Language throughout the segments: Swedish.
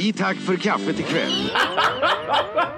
I tack för kaffet ikväll.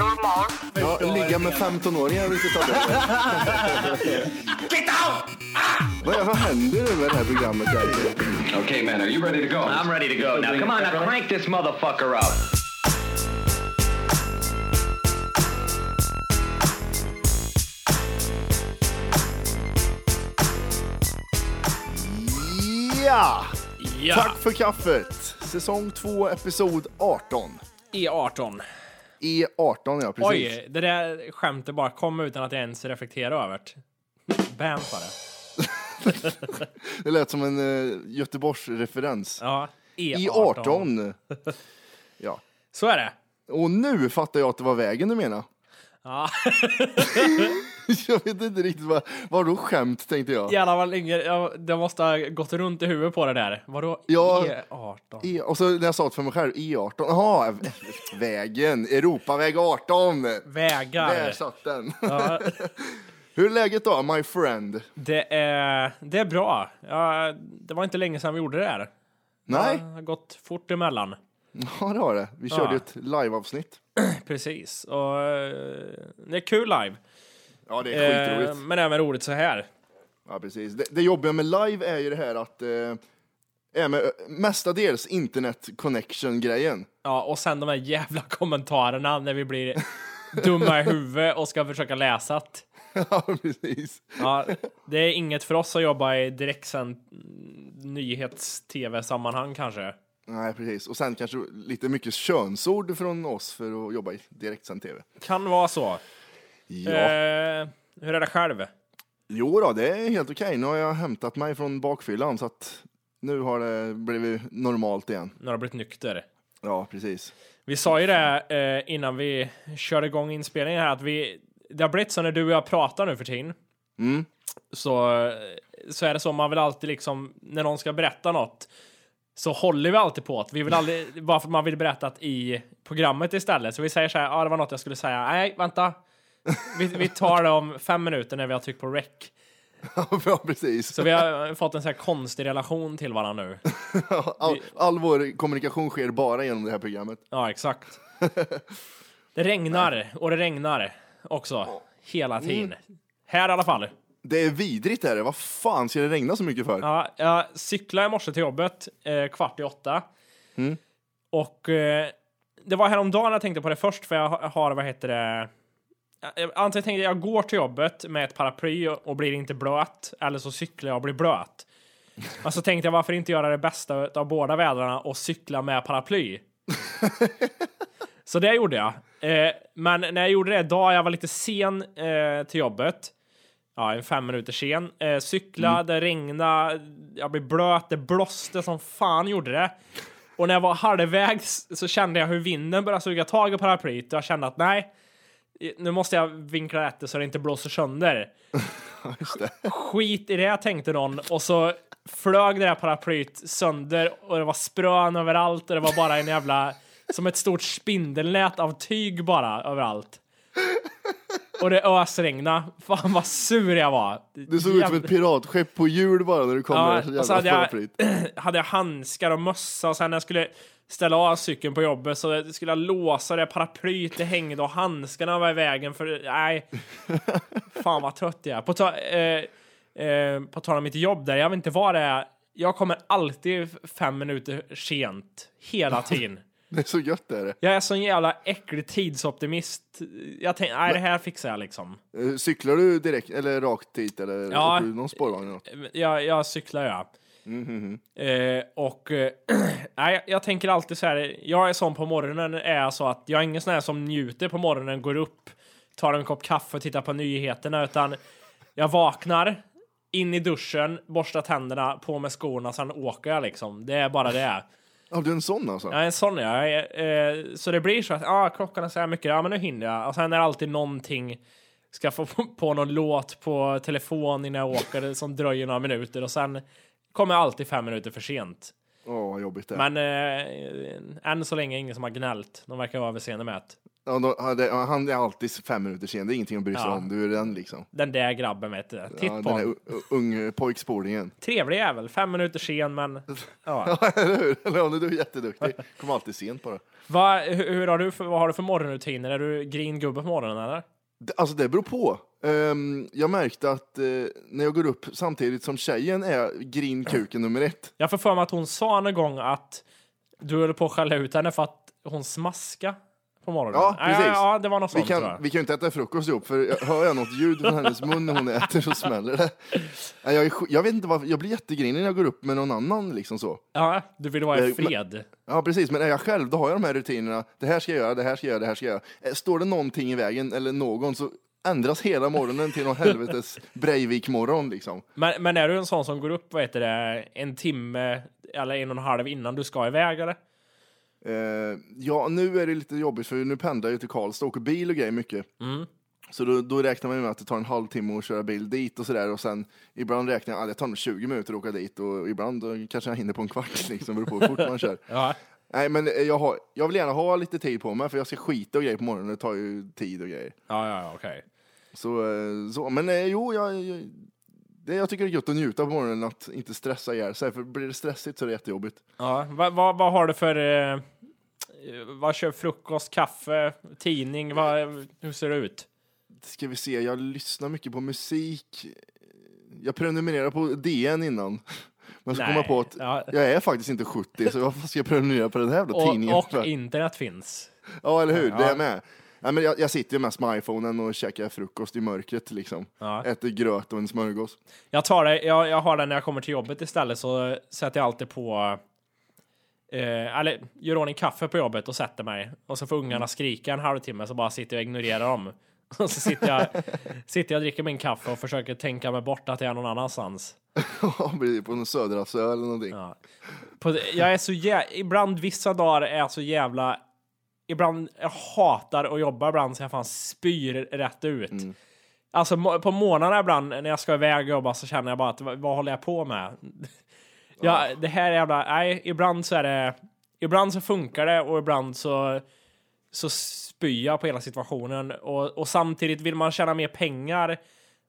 Normalt. ja, ligga med 15-åringar är riktigt Get out! Vad, vad händer nu med det här programmet egentligen? Okay, man, are you ready to go? I'm ready to go. Now, come on, now crank this motherfucker up. Ja! Ja, Tack för kaffet! Säsong 2, episod 18. E18. E18, ja precis. Oj, det där skämtet bara kom utan att jag ens reflekterade över det. Bam det. Det lät som en uh, Göteborgsreferens. Ja, E18. E18. Ja. Så är det. Och nu fattar jag att det var vägen du menar. Ja, Jag vet inte riktigt vad, vad då skämt tänkte jag. vad länge, ja, det måste ha gått runt i huvudet på det där. Vadå Ja. E18? E, och så när jag sa det för mig själv, E18, jaha, vägen, Europaväg 18. Där Vägar. satt den. Ja, Hur är läget då, my friend? det, är, det är bra. Ja, det var inte länge sedan vi gjorde det här. Nej, Det har gått fort emellan. ja det har det. Vi körde Ja. ett liveavsnitt. Precis. Och eh, det är kul live. Ja, det är Eh, skitroligt. men även roligt så här. Ja, precis. Det, det jobbiga med live är ju det här att, eh, är med, mestadels internet connection-grejen. Ja, och sen de här jävla kommentarerna när vi blir dumma i huvudet och ska försöka läsa att Ja, precis. Ja, det är inget för oss att jobba i direktsänd nyhets-tv-sammanhang kanske. Nej, precis. Och sen kanske lite mycket könsord från oss för att jobba i direktsänd tv. Kan vara så. Ja. Eh, hur är det själv? Jo då, det är helt okej. Nu har jag hämtat mig från bakfyllan så att nu har det blivit normalt igen. Du har blivit nykter? Ja, precis. Vi sa ju det eh, innan vi körde igång inspelningen här att vi, det har blivit så när du och jag pratar nu för tiden. Mm. Så, så är det så, man vill alltid liksom, när någon ska berätta något så håller vi alltid på att vi vill aldrig, bara för att man vill berätta att i programmet istället. Så vi säger så här, ja ah, det var något jag skulle säga, nej vänta. Vi, vi tar det om fem minuter när vi har tryckt på rec. ja, precis. Så vi har fått en så här konstig relation till varandra nu. All, all vår kommunikation sker bara genom det här programmet. Ja, exakt. Det regnar och det regnar också hela tiden. Här i alla fall. Det är vidrigt är det. Vad fan ska det regna så mycket för? Ja, jag cyklade i morse till jobbet eh, kvart i åtta. Och eh, det var häromdagen jag tänkte på det först för jag har- vad heter det, antingen tänkte jag går till jobbet med ett paraply och, blir inte blöt eller så cyklar jag och blir blöt. Och så tänkte jag varför inte göra det bästa av båda vädrarna och cykla med paraply. så det gjorde jag. Eh, men när jag gjorde det idag, jag var lite sen eh, till jobbet. Ja, en fem minuter sen. Eh, cykla, det regnade, jag blev blöt, det blåste som fan gjorde det. Och när jag var halvvägs så kände jag hur vinden började suga tag i paraplyet och jag kände att nej, nu måste jag vinkla rätt det så det inte blåser sönder. Skit i det tänkte någon och så flög det där paraplyet sönder och det var sprön överallt och det var bara en jävla som ett stort spindelnät av tyg bara överallt. Och det ösregnade. Fan vad sur jag var. Du såg ut som ett piratskepp på hjul bara när du kom Ja. Så och så jävla hade jag- paraplyt. hade jag handskar och mössa och sen när jag skulle ställa av cykeln på jobbet så skulle jag låsa det paraplyet det hängde och handskarna var i vägen för nej. Fan vad trött jag är. På, ta, eh, eh, på tal om mitt jobb där, jag vet inte vad det är. Jag kommer alltid fem minuter sent. Hela tiden. Det är så gött det är det. Jag är sån jävla äcklig tidsoptimist. Jag tänkte, nej det här fixar jag liksom. Eh, Cyklar du direkt eller rakt dit eller Ja. åker du någon spårvagn? Jag, jag cyklar ja. Eh, och eh, jag- jag tänker alltid så här. Jag är sån på morgonen är jag så att jag är ingen sån här som njuter på morgonen, går upp, tar en kopp kaffe och tittar på nyheterna, utan jag vaknar, in i duschen, borstar tänderna, på med skorna, sen åker jag liksom. Det är bara det. Ja, du är en sån alltså? Är en sån ja. Eh, så det blir så att ah, klockan är så här mycket, ja men nu hinner jag. Och sen är det alltid någonting, ska få på någon låt på telefon innan jag åker som dröjer några minuter och sen kommer alltid fem minuter för sent. Åh, vad jobbigt det är. Men eh, än så länge ingen som har gnällt. De verkar vara överseende med att Ja, då, han är alltid fem minuter sen, det är ingenting att bry sig Ja. om. Du är den liksom. den där grabben vet du. Titt Ja, på den här honom. u- ung pojkspolningen. Trevlig jävel, fem minuter sen men... Ja. Ja, eller hur? Du är jätteduktig. Kommer alltid sent bara. vad, hur, hur har du vad har du för morgonrutiner? Är du gringubbe på morgonen eller? Alltså det beror på. Um, jag märkte att uh, när jag går upp samtidigt som tjejen är grinkuken nummer ett. Jag får för mig att hon sa någon gång att du höll på att skälla ut henne för att hon smaska på morgonen. Ja, precis. Ja, ja, det var något Vi sånt tror kan, jag. vi kan ju inte äta frukost ihop för hör jag något ljud från hennes mun när hon äter så smäller det. Nej, Jag, är, sj- jag vet inte varför, jag blir jättegrinig när jag går upp med någon annan liksom så. Ja, du vill vara i Eh, men- fred. Ja precis, men är jag själv då har jag de här rutinerna. Det här ska jag göra, det här ska jag göra, det här ska jag göra. Eh, Står det någonting i vägen eller någon så ändras hela morgonen till någon helvetes Breivik-morgon liksom. Men, men är du en sån som går upp vad heter det, en timme eller en och en halv innan du ska iväg eller? Eh, ja, nu är det lite jobbigt för nu pendlar jag till Karlstad och åker bil och grejer mycket. Så då, då räknar man med att det tar en halvtimme att köra bil dit och sådär och sen ibland räknar jag att det tar nog 20 minuter att åka dit och ibland då kanske jag hinner på en kvart liksom, beror på hur fort man kör. Ja. Nej, men eh, jag, har, jag vill gärna ha lite tid på mig för jag ska skita och grejer på morgonen, det tar ju tid och grejer. Ja, ja, okej. Så, eh, så men eh, jo, jag, det, jag tycker det är gött att njuta på morgonen, att inte stressa ihjäl sig, för blir det stressigt så är det jättejobbigt. Ja, vad, vad, vad har du för... Eh, vad kör frukost, kaffe, tidning? Vad, hur ser det ut? Ska vi se, jag lyssnar mycket på musik. Jag prenumererar på DN innan. Men så kom jag på att Ja. jag är faktiskt inte 70, så varför ska jag prenumerera på den här jävla tidningen? Och, och internet finns. Ja, eller hur? Det Ja. är med. Ja, men jag, jag sitter ju mest med iPhonen och käkar frukost i mörkret liksom. Ja. Äter gröt och en smörgås. Jag tar det, jag, jag har den när jag kommer till jobbet istället så sätter jag alltid på eh, eller gör ordning kaffe på jobbet och sätter mig och så får ungarna skrika en halvtimme så bara sitter jag och ignorerar dem. Och så sitter jag, sitter jag och dricker min kaffe och försöker tänka mig bort att jag är någon annanstans. Ja, på en söderhavsö eller någonting. Ja. På, jag är så jä... Ibland vissa dagar är jag så jävla... Ibland, jag hatar att jobba ibland så jag fan spyr rätt ut. Alltså mo- på morgnarna ibland när jag ska iväg och jobba så känner jag bara att vad, vad håller jag på med? ja, det här är jävla... Nej, ibland så är det... Ibland så funkar det och ibland så... Så spyr jag på hela situationen och, och samtidigt vill man tjäna mer pengar.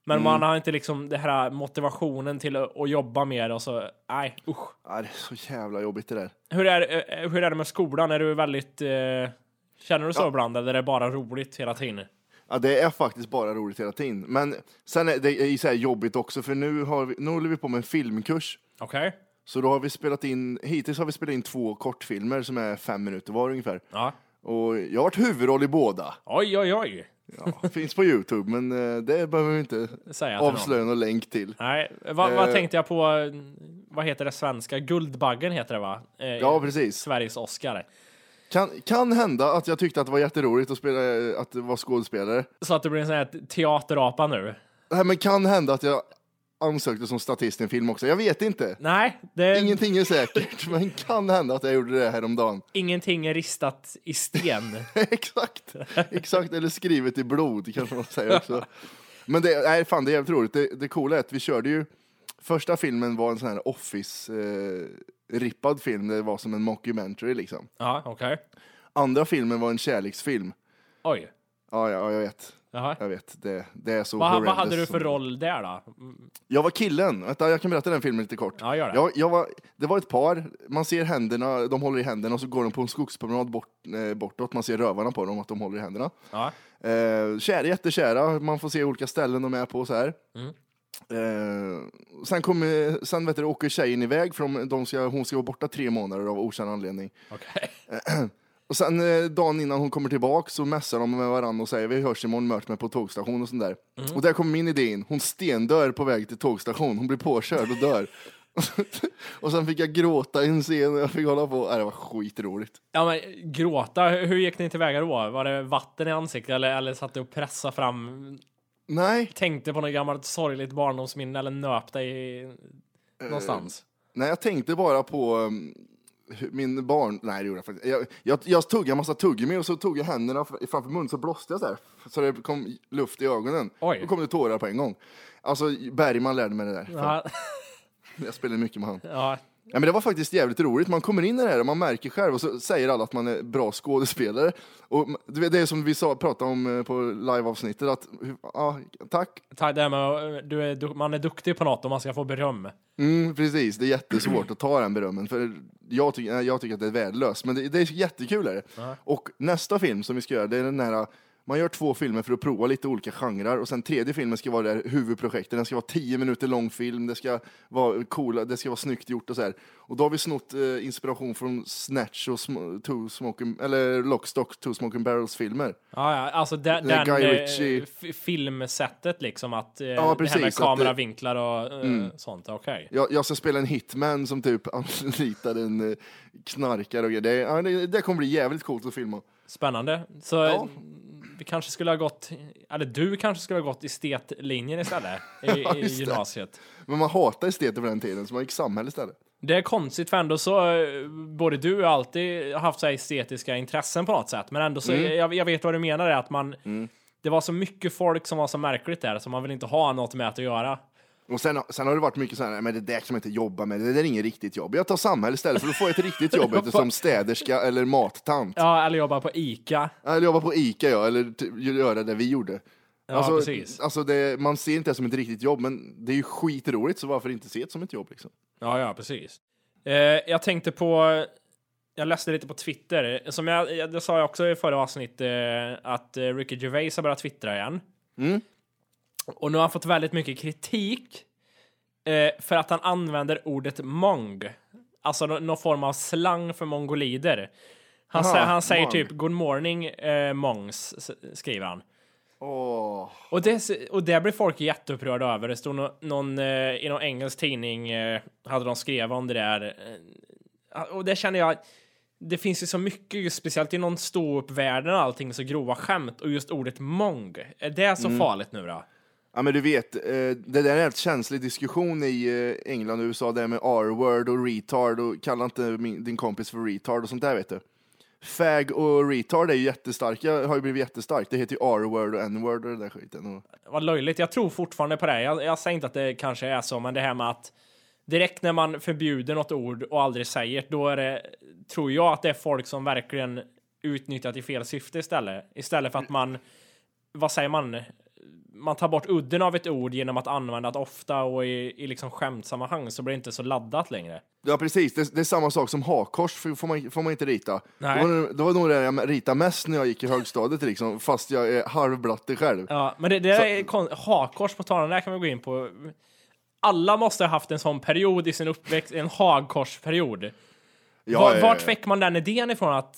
Men man har inte liksom det här motivationen till att, jobba mer och så, nej usch. Ja, det är så jävla jobbigt det där. Hur är, eh, hur är det med skolan? Är du väldigt... Eh, känner du så Ja. ibland eller är det bara roligt hela tiden? Ja, det är faktiskt bara roligt hela tiden. Men sen är det är så här jobbigt också, för nu, har vi, nu håller vi på med en filmkurs. Okej. Så då har vi spelat in, hittills har vi spelat in två kortfilmer som är fem minuter var ungefär. Ja. Och jag har varit huvudroll i båda. Oj, oj, oj. Ja, finns på Youtube, men eh, det behöver vi inte någon. avslöja någon länk till. Nej, vad, vad Eh. tänkte jag på? eh, Vad heter det svenska? Guldbaggen heter det va? Eh, Ja, precis. Sveriges Oscar. Kan, kan hända att jag tyckte att det var jätteroligt att spela, att vara skådespelare. Så att det blir en sån här teaterapa nu. Nej, men kan hända att jag ansökte som statist i en film också. Jag vet inte. Nej, det, Ingenting är säkert, men kan hända att jag gjorde det häromdagen. ingenting är ristat i sten. exakt, exakt, eller skrivet i blod kanske man säger också. Men det, nej, fan, det är jävligt roligt. Det, det coola är att vi körde ju, första filmen var en sån här Office-rippad film, det var som en mockumentary liksom. ja, okej. Andra filmen var en kärleksfilm. Oj. Ja, ja, jag vet. Jaha. Jag vet, det, det är så Vad, vad horrendous hade du för som- roll där då? Jag var killen. Vänta, jag kan berätta den filmen lite kort. Ja, gör det. Jag, jag var, det var ett par, man ser händerna, de håller i händerna och så går de på en skogspromenad bort, eh, bortåt. Man ser rövarna på dem, att de håller i händerna. Ja. Eh, kära, jättekära, man får se olika ställen de är på så här. Eh, sen kommer, sen vet du, åker tjejen iväg, för de, de ska, hon ska vara borta tre månader av okänd anledning. Okej. Och sen eh, dagen innan hon kommer tillbaka så mässar de med varandra och säger vi hörs imorgon, möt mig på tågstation och sånt där. Mm. Och där kommer min idé in, hon stendör på väg till tågstation, hon blir påkörd och dör. och sen fick jag gråta i en scen och jag fick hålla på, äh, det var skitroligt. Ja, men gråta, hur hur gick ni tillväga då? Var det vatten i ansiktet eller, eller satt du och pressade fram, Nej, tänkte på något gammalt sorgligt barndomsminne eller nöp dig någonstans? nej jag tänkte bara på um, min barn, nej det gjorde jag faktiskt Jag, jag, jag tuggade en massa tuggummi och så tog jag händerna fr- framför munnen så blåste jag så här. Så det kom luft i ögonen. Oj. Då kom det tårar på en gång. Alltså Bergman lärde mig det där. Ja, Jag spelade mycket med han. ja, Ja, men det var faktiskt jävligt roligt. Man kommer in i det här och man märker själv och så säger alla att man är bra skådespelare. Och det är som vi sa, pratade om eh, på liveavsnittet att, ja, tack. tack det här med att du är, man är duktig på något och man ska få beröm. Mm, precis, det är jättesvårt att ta den berömmen för jag, tycker nej, jag tycker att det är värdelöst. Men det, det är jättekul. Är det. Och nästa film som vi ska göra, det är den här man gör två filmer för att prova lite olika genrer och sen tredje filmen ska vara det här huvudprojektet. Den ska vara tio minuter lång film, det ska vara coola, det ska vara snyggt gjort och så här. Och då har vi snott eh, inspiration från Snatch och sm- Two Smoking, eller Lockstock, Two Smoking Barrels filmer. Ja, ja, alltså den, den Guy eh, Ritchie. f- filmsättet liksom att eh, Ja, det här med precis, det- kameravinklar och eh, sånt, okej. Jag, jag ska spela en hitman som typ anlitar en eh, knarkare och grejer. Det, det kommer bli jävligt coolt att filma. Spännande. Så Ja. Vi kanske skulle ha gått, eller du kanske skulle ha gått estetlinjen istället i, i just det. gymnasiet. Men man hatar esteter på den tiden, så man gick samhälle istället. Det är konstigt för ändå så, eh, både du och jag har alltid haft så här estetiska intressen på något sätt, men ändå så, Mm. jag, jag vet vad du menar är att man, det var så mycket folk som var så märkligt där, så man vill inte ha något med att göra. Och sen, sen har det varit mycket så här, men det där kan man inte jobba med, det där är inget riktigt jobb. Jag tar samhälle istället för att få ett riktigt jobb, som städerska eller mattant. Ja, eller jobba på ICA. Eller jobba på Ica, ja, eller göra det vi gjorde. Ja, alltså, precis. alltså det, man ser inte det som ett riktigt jobb, men det är ju skitroligt, så varför inte se det som ett jobb liksom? Ja, ja, precis. Eh, jag tänkte på, jag läste lite på Twitter, som jag, jag det sa jag också i förra avsnittet, eh, att eh, Ricky Gervais har börjat twittra igen. Mm. Och nu har han fått väldigt mycket kritik eh, för att han använder ordet mong. Alltså nå- någon form av slang för mongolider. Han, Aha, sä, han säger mong. typ good morning eh, mongs, skriver han. Åh, Och det, och det blir folk jätteupprörda över. Det stod nå- någon, eh, i någon engelsk tidning, eh, hade de skrivit om det där. Eh, och det känner jag, det finns ju så mycket, just speciellt inom ståuppvärlden och allting, så grova skämt. Och just ordet mong, är det så farligt nu då? Ja men du vet, eh, det där är en helt känslig diskussion i eh, England och USA, det här med R-word och retard och kalla inte din kompis för retard och sånt där vet du. Fag och retard är ju jättestarka, har ju blivit jättestarkt. Det heter ju R-word och N-word och den där skiten. Vad löjligt. Jag tror fortfarande på det. Jag, jag säger inte att det kanske är så, men det här med att direkt när man förbjuder något ord och aldrig säger det, då är det, tror jag att det är folk som verkligen utnyttjat i fel syfte istället. Istället för att man, vad säger man, man tar bort udden av ett ord genom att använda det ofta och i, i liksom skämtsammanhang så blir det inte så laddat längre. ja precis, det, det är samma sak som hakkors, för får man, får man inte rita. Nej. Det var, det var nog det jag ritade mest när jag gick i högstadiet liksom, fast jag är halvblatte själv. Ja, men det, det är kon- hakkors på tal här kan vi gå in på. Alla måste ha haft en sån period i sin uppväxt, en hagkorsperiod. Ja, Var, ja, vart ja. fick man den idén ifrån? Att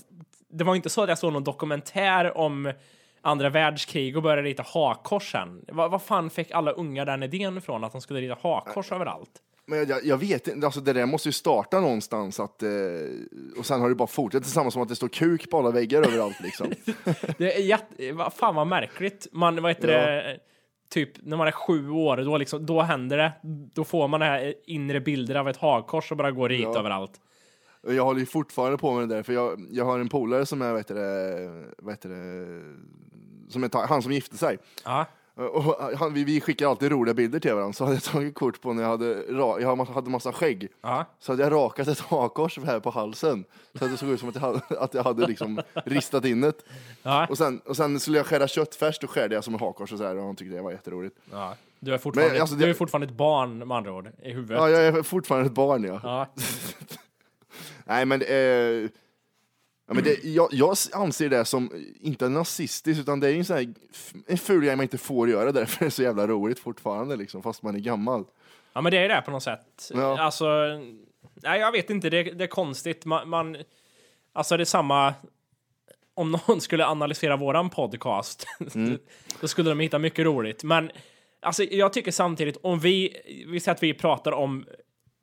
det var inte så att jag såg någon dokumentär om andra världskrig och började rita hakkors sen. Vad vad fan fick alla unga den idén ifrån? Att de skulle rita hakkors överallt? Men jag, jag vet inte, alltså det där måste ju starta någonstans att, eh, och sen har det bara fortsatt. Samma som att det står kuk på alla väggar överallt liksom. Det är jätte... Vad fan vad märkligt. Man, vad heter Ja. det? Typ när man är sju år, då, liksom, då händer det. Då får man det här inre bilder av ett hakkors och bara går dit Ja. överallt. Jag håller ju fortfarande på med det där, för jag, jag har en polare som är, vad heter det, vad heter det, som är, han som gifte sig. Ja. Och han, vi, vi skickar alltid roliga bilder till varandra, så hade jag tagit kort på när jag hade, jag hade massa skägg. Ja. Så hade jag rakat ett hakkors här på halsen, så att det såg ut som att jag hade, att jag hade liksom ristat in det. Ja. Och sen, och sen skulle jag skära köttfärs, då skärde jag som en hakkors och så här, och han tyckte det var jätteroligt. Ja. Du är fortfarande, Men, alltså, du är det- fortfarande ett barn med andra ord, i huvudet. Ja, jag är fortfarande ett barn ja. Nej, men, eh, ja, men det, jag, jag anser det som, inte nazistiskt, utan det är en sån här en ful grej man inte får göra, därför är det så jävla roligt fortfarande, liksom, fast man är gammal. ja, men det är det på något sätt. Ja. Alltså, nej, jag vet inte, det, det är konstigt. Man, man, alltså det är samma, om någon skulle analysera våran podcast, Mm. då skulle de hitta mycket roligt. Men alltså, jag tycker samtidigt, om vi, vi säger att vi pratar om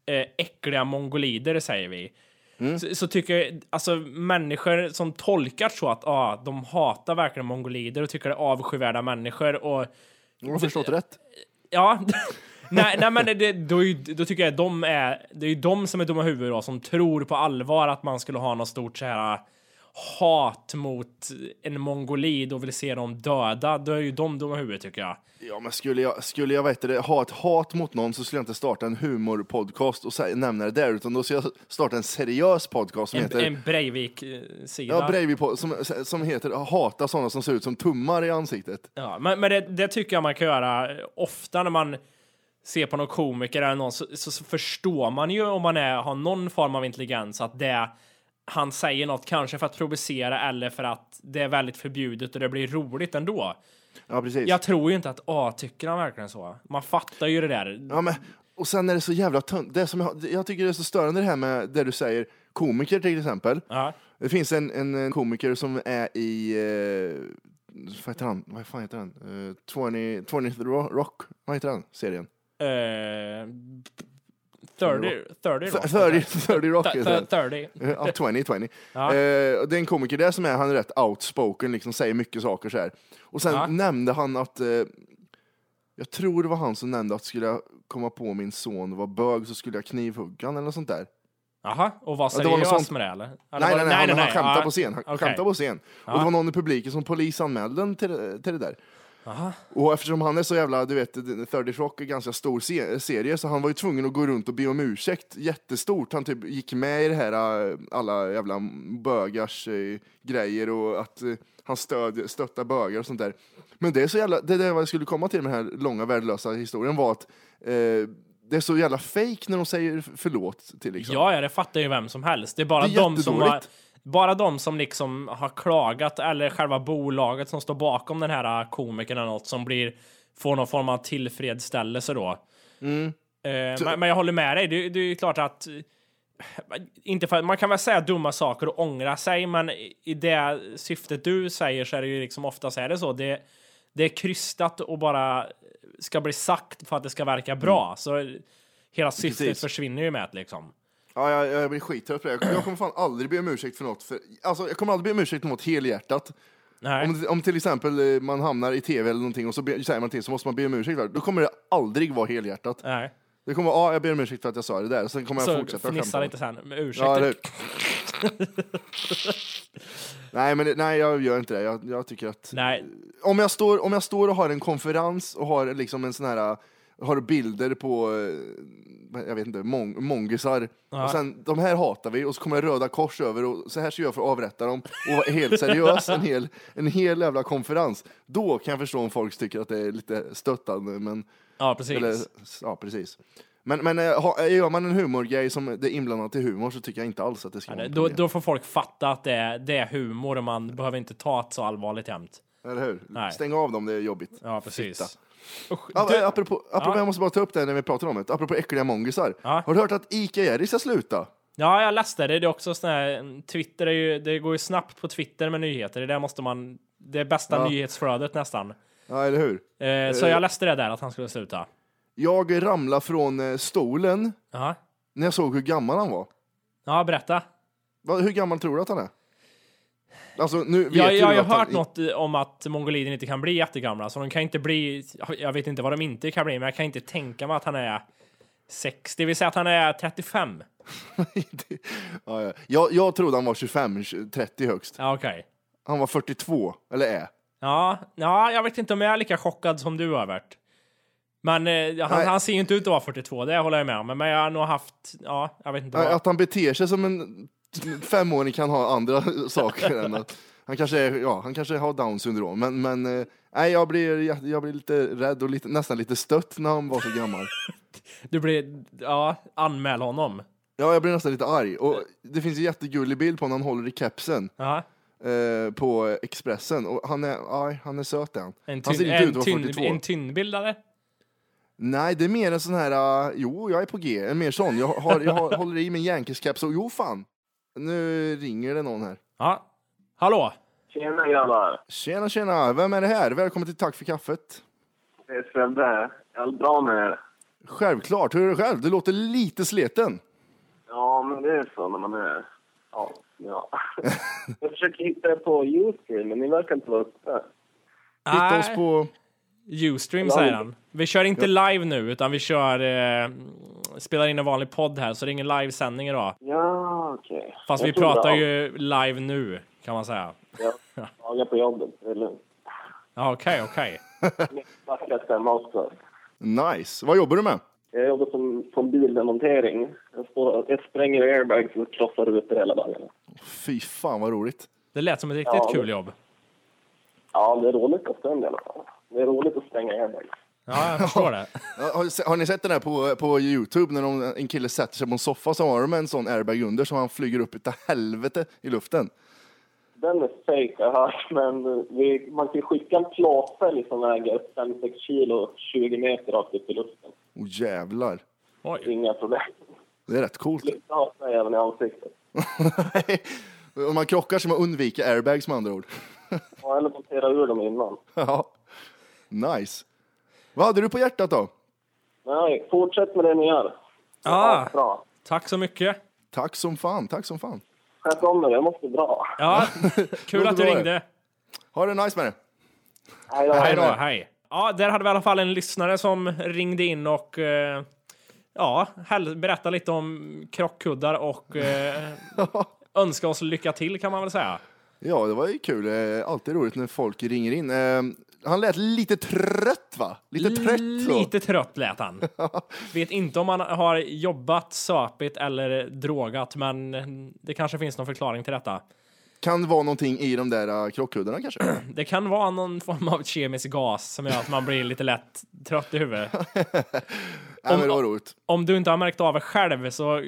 eh, äckliga mongolider, säger vi. Mm. Så, så tycker jag, alltså människor som tolkar så att ah, de hatar verkligen mongolider och tycker det är avskyvärda människor och Jag har förstått rätt. Ja, nej, nej, men det, då, då tycker jag att de är, det är ju de som är dumma huvud då, som tror på allvar att man skulle ha något stort så här hat mot en mongolid och vill se dem döda. Då är ju de dumma huvud tycker jag. Ja, men skulle jag, skulle jag vet det, ha ett hat mot någon så skulle jag inte starta en humorpodcast och nämna det där, utan då ska jag starta en seriös podcast som En, heter en Breivik-sida. Ja, Breivik, som, som heter Hata sådana som ser ut som tummar i ansiktet. Ja, men, men det, det tycker jag man kan göra ofta när man ser på någon komiker eller någon så, så, så förstår man ju om man är, har någon form av intelligens att det han säger något kanske för att provocera eller för att det är väldigt förbjudet och det blir roligt ändå. Ja, precis. Jag tror ju inte att A tycker han verkligen så. Man fattar ju det där. Ja, men, och sen är det så jävla tunt. Det som jag, jag tycker det är så störande det här med det du säger, komiker till exempel. Ja. Det finns en, en, en komiker som är i, eh, vad heter han? Vad fan heter han? Eh, 20, 20th Ro- Rock, vad heter han? Serien? Eh, 30, 30 rock. 30, 30 Rock heter den. 30. Ja, 20, 20. Ja. Eh, det är en komiker där som är, han är rätt outspoken, liksom säger mycket saker så här. Och sen Ja. nämnde han att, eh, jag tror det var han som nämnde att skulle jag komma på min son var bög så skulle jag knivhugga han eller något sånt där. Jaha, och var Ja, det var något seriös sånt. med det eller? Eller Nej, nej, det- nej, han, han skämtade Ja, på scen. Han skämtade på scen. Och det var någon i publiken som polisanmälde den till, till det där. Aha. Och eftersom han är så jävla, du vet, 30 Rock är ganska stor se- serie, så han var ju tvungen att gå runt och be om ursäkt jättestort. Han typ gick med i det här, äh, alla jävla bögars äh, grejer och att äh, han stöd, stöttar bögar och sånt där. Men det är så jävla, det är det jag skulle komma till med den här långa värdelösa historien var att eh, det är så jävla fake när de säger förlåt till liksom. Ja, ja, det fattar ju vem som helst. Det är bara Det är de som har. Bara de som liksom har klagat eller själva bolaget som står bakom den här komikern eller något som blir får någon form av tillfredsställelse då. Mm. Eh, men, men jag håller med dig. Det, det är ju klart att eh, inte för, man kan väl säga dumma saker och ångra sig, men i- det syftet du säger så är det ju liksom oftast är det så. Det, det är krystat och bara ska bli sagt för att det ska verka bra. Så hela syftet Mm. Precis. försvinner ju med det liksom. Ja, jag, jag blir skittrött på det. Jag, kommer fan aldrig be om ursäkt för något. För, alltså, jag kommer aldrig be om ursäkt för något helhjärtat. Nej. Om, om till exempel eh, man hamnar i tv eller någonting och så be, säger man till så måste man be om ursäkt för det. Då kommer det aldrig vara helhjärtat. Nej. Det kommer vara, ja, jag ber om ursäkt för att jag sa det där. Sen kommer jag Så fortsätta fnissa skämta. lite sen med. Ja, eller hur? nej, men det, nej, jag gör inte det. Jag, jag tycker att Nej, om jag, står, om jag står och har en konferens och har liksom en sån här har bilder på, eh, jag vet inte, mong, mongisar. Och sen, de här hatar vi och så kommer röda kors över och så här ska jag för att avrätta dem och vara helt seriös en hel, en hel jävla konferens. Då kan jag förstå om folk tycker att det är lite stöttande. Men, ja precis. eller, ja, precis. Men, men eh, ha, gör man en humorgrej som det är inblandat i humor så tycker jag inte alls att det ska Ja, vara då, problem. då får folk fatta att det är, det är humor och man behöver inte ta det så allvarligt jämt. Eller hur? Nej. Stäng av dem, det är jobbigt. Ja, precis. Fitta. Usch, du- eh, apropå, apropå Ja. jag måste bara ta upp det när vi pratar om det. Apropå äckliga mongisar. Ja. Har du hört att Ica Jerry ska sluta? Ja, jag läste det. Det är också sån här, Twitter är ju, det går ju snabbt på Twitter med nyheter. Det där måste man, det är bästa Ja. nyhetsflödet nästan. Ja, eller hur? Eh, så jag läste det där att han skulle sluta. Jag ramlade från eh, stolen Ja, när jag såg hur gammal han var. ja berätta. Hur gammal tror du att han är? Alltså, nu vet Jag, ju jag har ju att han- hört något om att mongolider inte kan bli jättegamla, så de kan inte bli, jag vet inte vad de inte kan bli, men jag kan inte tänka mig att han är 60, det vill säga att han är 35. ja, ja. Jag, jag trodde han var 25, 30 högst. Ja, okej. Han var 42, eller är. Ja, ja, jag vet inte om jag är lika chockad som du har varit. Men eh, han, han ser ju inte ut att vara 42, det håller jag med om. Men jag har nog haft, ja, jag vet inte. Vad. Att han beter sig som en femåring kan ha andra saker än att han kanske, är, ja, han kanske har down syndrom. Men, men eh, nej, jag, blir, jag, jag blir lite rädd och lite, nästan lite stött när han var så gammal. Du blir, ja, anmäl honom. Ja, jag blir nästan lite arg. Och det finns en jättegullig bild på när han håller i kepsen Ja, eh, på Expressen. Och han är, aj, han är söt han. en, han ser inte ut att vara tynn, 42. en tynnbildare. Nej, det är mer en sån här, uh, jo, jag är på G, en mer sån. Jag, har, jag har, håller i min Yankees-keps och jo fan. Nu ringer det någon här. Ja, hallå? Tjena grabbar! Tjena, tjena, vem är det här? Välkommen till Tack för kaffet. Det är Sebbe här. Är allt bra med er? Självklart, hur är det själv? Du låter lite sleten. Ja, men det är så när man är... Ja. ja. jag försöker hitta er på Youtube, men ni verkar inte vara uppe. Hitta oss på... Ustream säger han. Vi kör inte live nu, utan vi kör... Eh, spelar in en vanlig podd här, så det är ingen livesändning idag. Ja, okej. Fast Jag vi det, pratar ja. ju live nu, kan man säga. Ja, dagar på jobbet. Det är lugnt. Ja, okej, okej. Nice. Vad jobbar du med? Jag jobbar som, som bildemontering. Jag, står, jag spränger airbags och krossar rutor hela dagarna. Fy fan vad roligt. Det lät som ett riktigt Ja, kul det- jobb. Ja, det är roligt på stund i alla fall. Det är roligt att spränga airbags. Ja, jag förstår det. Har, ni sett den här på, på Youtube när de, en kille sätter sig på en soffa så har de en sån airbag under så han flyger upp utav helvete i luften? Den är fake, jag hört, men vi, man kan ju skicka en plåtfälg som väger 5-6 kilo, 20 meter rakt upp i luften. Åh jävlar. Oj. Inga problem. Det är rätt coolt. Lyfta av mig även i ansiktet. Om man krockar så man undviker airbags med andra ord. Ja, eller montera ur dem innan. Ja. Nice. Vad hade du på hjärtat då? Nej, fortsätt med det ni gör. Ah. Bra. Tack så mycket. Tack som fan, tack som fan. Sköt om er, jag måste dra. Ja, kul att du ringde. Ha det nice med det. Hej då. Hej då, hej. Ja, där hade vi i alla fall en lyssnare som ringde in och eh, ja, berättade lite om krockkuddar och eh, önska oss lycka till kan man väl säga. Ja, det var ju kul. Eh, Alltid roligt när folk ringer in. Eh, Han lät lite trött va? Lite trött så. Lite trött lät han. Vet inte om han har jobbat, söpit eller drogat, men det kanske finns någon förklaring till detta. Kan det vara någonting i de där uh, krockkuddarna kanske? Det kan vara någon form av kemisk gas som gör att man blir lite lätt trött i huvudet. Var roligt. Om du inte har märkt av det själv så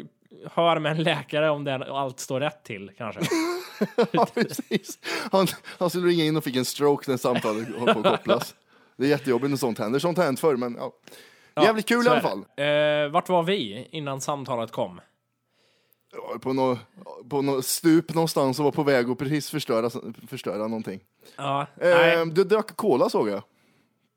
hör med en läkare om det, allt står rätt till kanske. Ja, precis. Han, han skulle ringa in och fick en stroke när samtalet höll på att kopplas. Det är jättejobbigt när sånt händer. Sånt har hänt förr, men ja. Jävligt kul i alla fall. Eh, vart var vi innan samtalet kom? Ja, På något på nå stup någonstans och var på väg att precis förstöra, förstöra någonting. Ja. Eh, du drack cola såg jag.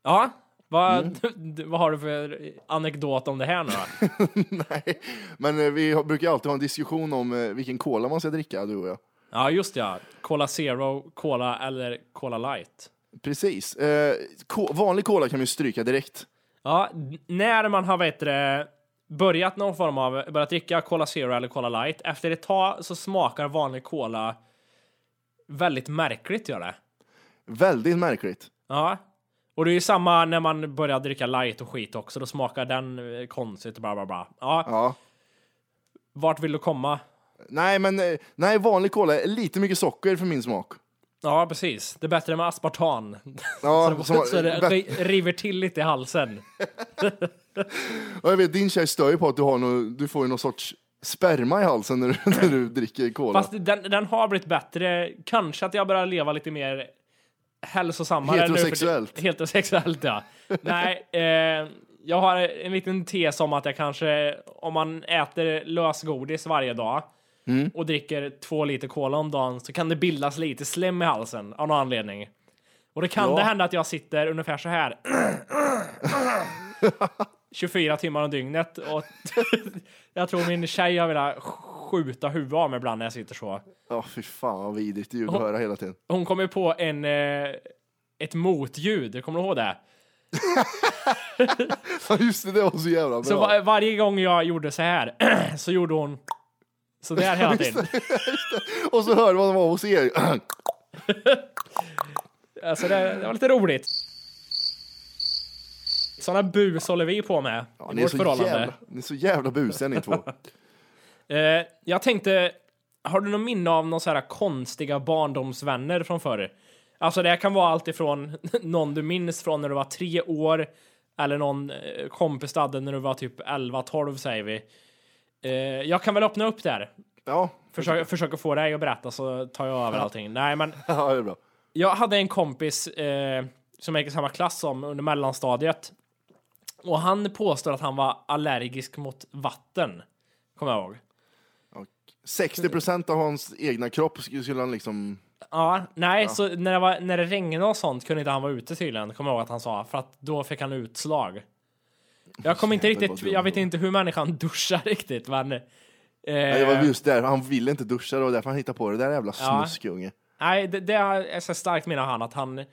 ja vad, Mm. d- vad har du för anekdot om det här nu då? Nej, men eh, vi brukar alltid ha en diskussion om eh, vilken cola man ska dricka, du och jag. Ja, just det, ja. Cola Zero, Cola eller Cola Light. Precis. Eh, ko- vanlig cola kan vi stryka direkt. Ja, när man har vet det, börjat någon form av, börjat dricka Cola Zero eller Cola Light, efter ett tag så smakar vanlig cola väldigt märkligt gör det. Väldigt märkligt. Ja. Och det är ju samma när man börjar dricka light och skit också, då smakar den eh, konstigt och bla bla bla. Ja, Ja. vart vill du komma? Nej, men eh, nej, vanlig cola är lite mycket socker för min smak. Ja, precis. Det är bättre med aspartan. Ja, så, som- så det river till lite i halsen. Och jag vet, din tjej stör ju på att du, har nå, du får ju någon sorts sperma i halsen när du, när du dricker cola. Fast den, den har blivit bättre. Kanske att jag börjar leva lite mer hälsosammare. nu för- Heterosexuellt. Heterosexuellt, ja. Nej, eh, jag har en liten tes om att jag kanske, om man äter lösgodis varje dag Mm. och dricker två liter cola om dagen så kan det bildas lite slem i halsen av någon anledning. Och det kan Ja. det hända att jag sitter ungefär så här. 24 timmar om dygnet och jag tror min tjej har velat skjuta huvudet av mig ibland när jag sitter så. Ja, fy fan vad vidrigt ljud att höra hela tiden. Hon kom ju på en, eh, ett motljud, kommer du ihåg det? Ja, just det, det var så jävla bra. Så va- varje gång jag gjorde så här så gjorde hon så där hela tiden. Och så hör man vad hon säger. Alltså det, det var lite roligt. Såna bus håller vi på med Ja, i ni, är vårt förhållande. jävla, ni är så jävla busiga ni två. Eh, jag tänkte, har du någon minne av några så här konstiga barndomsvänner från förr? Alltså det kan vara allt ifrån någon du minns från när du var tre år eller någon eh, kompis du hade när du var typ 11-12 säger vi. Eh, jag kan väl öppna upp där. Ja, Försök, försöka få dig att berätta så tar jag över allting. Nej men ja det är bra. jag hade en kompis eh, som jag gick i samma klass som under mellanstadiet. Och han påstår att han var allergisk mot vatten. Kommer jag ihåg. 60 procent av hans egna kropp skulle han liksom... Ja, nej, så när det, var, när det regnade och sånt kunde inte han vara ute tydligen, kommer jag ihåg att han sa, för att då fick han utslag. Jag kommer inte riktigt, jag vet inte hur människan duschar riktigt, men... Eh, Nej, det var just där, han ville inte duscha, det var därför han hittade på det där jävla Ja. snuskunge. Nej, det, det är så starkt menar han att han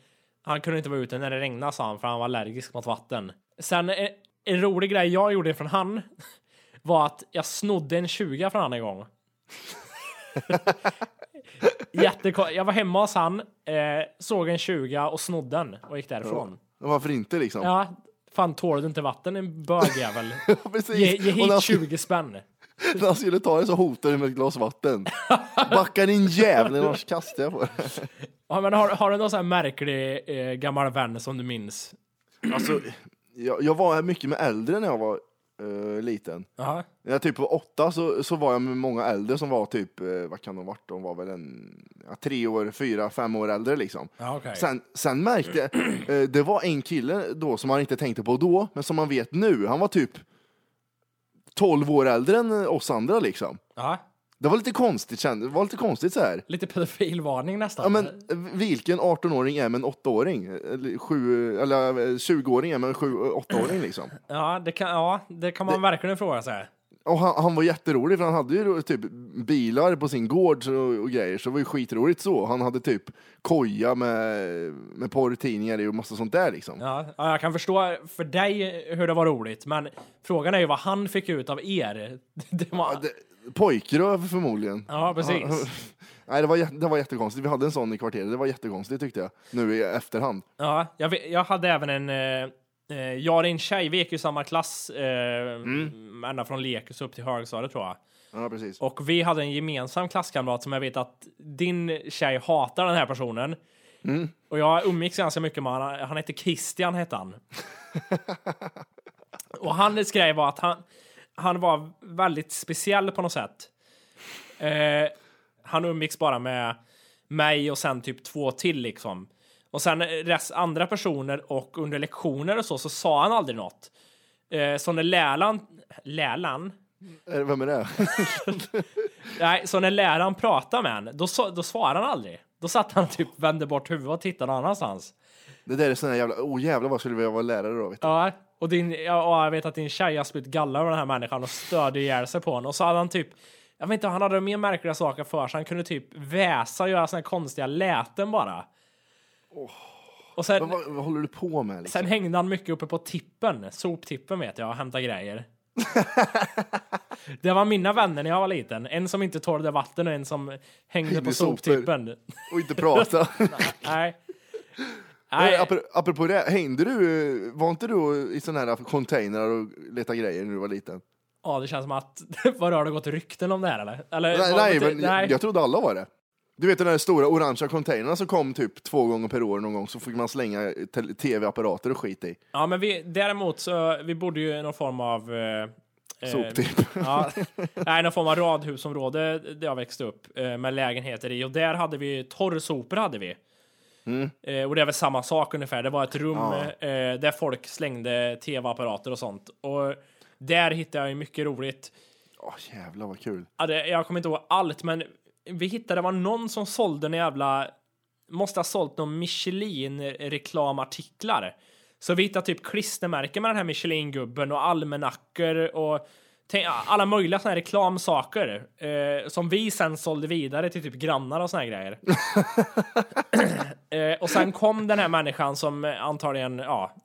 Han kunde inte vara ute när det regnade sa han för han var allergisk mot vatten. Sen en, en rolig grej jag gjorde från han var att jag snodde en 20 från han en gång. Jag var hemma hos han, eh, såg en 20 och snodde den och gick därifrån. Varför inte liksom? Ja, fan tål du inte vatten en bögjävel? Ge, ge hit skulle- 20 spänn. När han skulle ta det så hotade han med ett glas vatten. Backa din jävel, annars kastar jag på det. Ja, men har, har du någon sån här märklig eh, gammal vän som du minns? Alltså, jag, jag var mycket med äldre när jag var eh, liten. Jaha. När jag typ var åtta så, så var jag med många äldre som var typ, eh, vad kan de varit? De var väl en, ja, tre år, fyra, fem år äldre liksom. Ja, okej. Sen, sen märkte jag, eh, det var en kille då som man inte tänkte på då, men som man vet nu. Han var typ 12 år äldre än oss andra liksom. Ja. Det var lite konstigt, det var lite konstigt så här. Lite pedofilvarning nästan. Ja, men eh, vilken 18-åring är med en 8-åring? Eller, eller eh, 20-åring är med en 8-åring liksom. Ja, det kan, ja, det kan man verkligen fråga sig. Och han, han var jätterolig för han hade ju typ bilar på sin gård så, och grejer, så det var ju skitroligt så. Han hade typ koja med, med porrtidningar i och massa sånt där liksom. Ja, ja, jag kan förstå för dig hur det var roligt, men frågan är ju vad han fick ut av er. Det var, Det, pojkröv förmodligen. ja, precis. Nej, det var, jä- det var jättekonstigt. Vi hade en sån i kvarteret. Det var jättekonstigt tyckte jag. Nu i efterhand. Ja, jag, vet- jag hade även en... Eh, eh, jag och en tjej, vi gick ju samma klass eh, ända från lekis upp till högstadiet tror jag. Ja, precis. Och vi hade en gemensam klasskamrat som jag vet att din tjej hatar den här personen. Och jag umgicks ganska mycket med honom. Han hette Christian hette han. och han skrev att han, han var väldigt speciell på något sätt. Eh, han umgicks bara med mig och sen typ två till liksom. Och sen rest andra personer och under lektioner och så, så sa han aldrig något. Eh, så när Lälan, Lälan, Eh, Vem är det? Nej, så när läraren pratade med honom, då, så- då svarade han aldrig. Då satt han typ, vände bort huvudet och tittade någon annanstans. Det där är sån här jävla... Oh, jävlar vad skulle vi vara lärare då? Vet du? Ja, och, din, ja, jag vet att din tjej har spytt galla över den här människan och störde ihjäl sig på honom. Och så hade han typ, jag vet inte, han hade mer märkliga saker för sig. Han kunde typ väsa och göra såna här konstiga läten bara. Och sen, Vad, vad, håller du på med? Liksom? sen hängde han mycket uppe på tippen, soptippen vet jag, och hämtade grejer. det var mina vänner när jag var liten. En som inte tålde vatten och en som hängde Hängde på soptippen. Och inte prata. Nej. Nej. Nej. Apropå, apropå det, hängde du... Var inte du i såna här containrar och letade grejer när du var liten? Ja, det känns som att vad har det gått rykten om det här eller? eller Nej, nej, men jag, jag trodde alla var det. Du vet den där stora orangea containrarna som kom typ två gånger per år någon gång, så fick man slänga te- tv-apparater och skit i. Ja, men vi, däremot så vi bodde ju i någon form av eh, eh, Soptipp. Ja, nej, någon form av radhusområde där jag växte upp eh, med lägenheter i och där hade vi torrsopor hade vi. Mm. Eh, och det är väl samma sak ungefär. Det var ett rum eh, där folk slängde tv-apparater och sånt. Och där hittade jag ju mycket roligt. Åh jävlar vad kul. Ja, det, jag kommer inte ihåg allt, men vi hittade, det var någon som sålde en jävla, måste ha sålt någon Michelin-reklamartiklar. Så vi hittade typ klistermärken med den här Michelin-gubben och almanackor och alla möjliga såna här reklamsaker eh, som vi sen sålde vidare till typ grannar och såna här grejer. eh, och sen kom den här människan som antagligen, ja,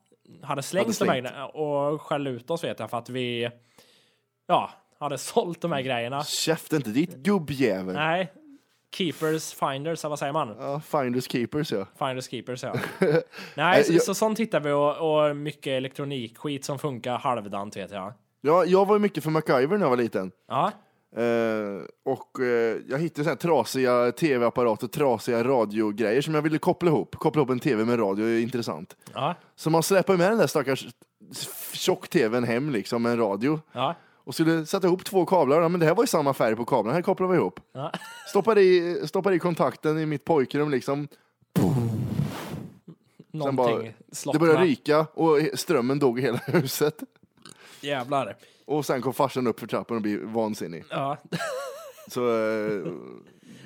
hade slängt, Hade de här och skällde ut oss vet jag för att vi, ja, hade sålt de här grejerna. Käften inte dit gubbjävel. Nej. Keepers, finders, vad säger man? Ja, finders keepers ja. Finders, keepers, ja. Nej, så, jag- så sånt hittar vi och, och mycket elektronikskit som funkar halvdant vet jag. Ja. Jag var ju mycket för MacGyver när jag var liten. Ja, Eh, och eh, jag hittade så här trasiga tv-apparater, trasiga radiogrejer som jag ville koppla ihop. Koppla ihop en tv med radio är intressant. ja, Så man släpper med den där stackars tjock-tvn hem liksom med en radio. ja. Och skulle sätta ihop två kablar, ja, men det här var ju samma färg på kablarna, här kopplar vi ihop. ja. Stoppar i, stoppar i kontakten i mitt pojkrum liksom. Någonting bara- Det började ryka och strömmen dog i hela huset. Jävlar. Och sen kom farsan upp för trappen och blev vansinnig. Ja. Så, eh,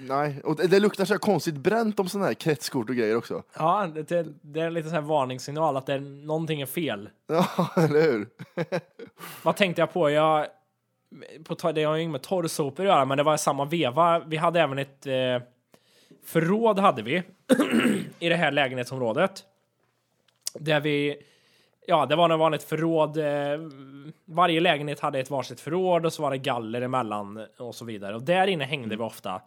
nej. Och det, det luktar så här konstigt bränt om sådana här kretskort och grejer också. Ja, det, det, är lite så här varningssignal att det är, någonting är fel. Ja, eller hur? Vad tänkte jag på? Jag, på det har ju inget med torrsopor att göra, men det var samma veva. Vi hade även ett eh, förråd hade vi i det här lägenhetsområdet. Där vi, ja, det var något vanligt förråd. Eh, varje lägenhet hade ett varsitt förråd och så var det galler emellan och så vidare. Och där inne hängde vi ofta.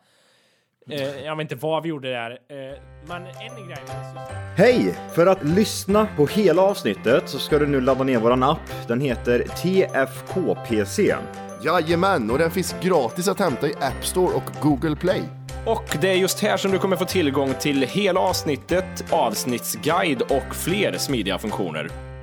Eh, jag vet inte vad vi gjorde där. Eh, men en grej Hej! För att lyssna på hela avsnittet så ska du nu ladda ner våran app. Den heter TFKPC. Jajamän, och den finns gratis att hämta i App Store och Google Play. Och det är just här som du kommer få tillgång till hela avsnittet, avsnittsguide och fler smidiga funktioner.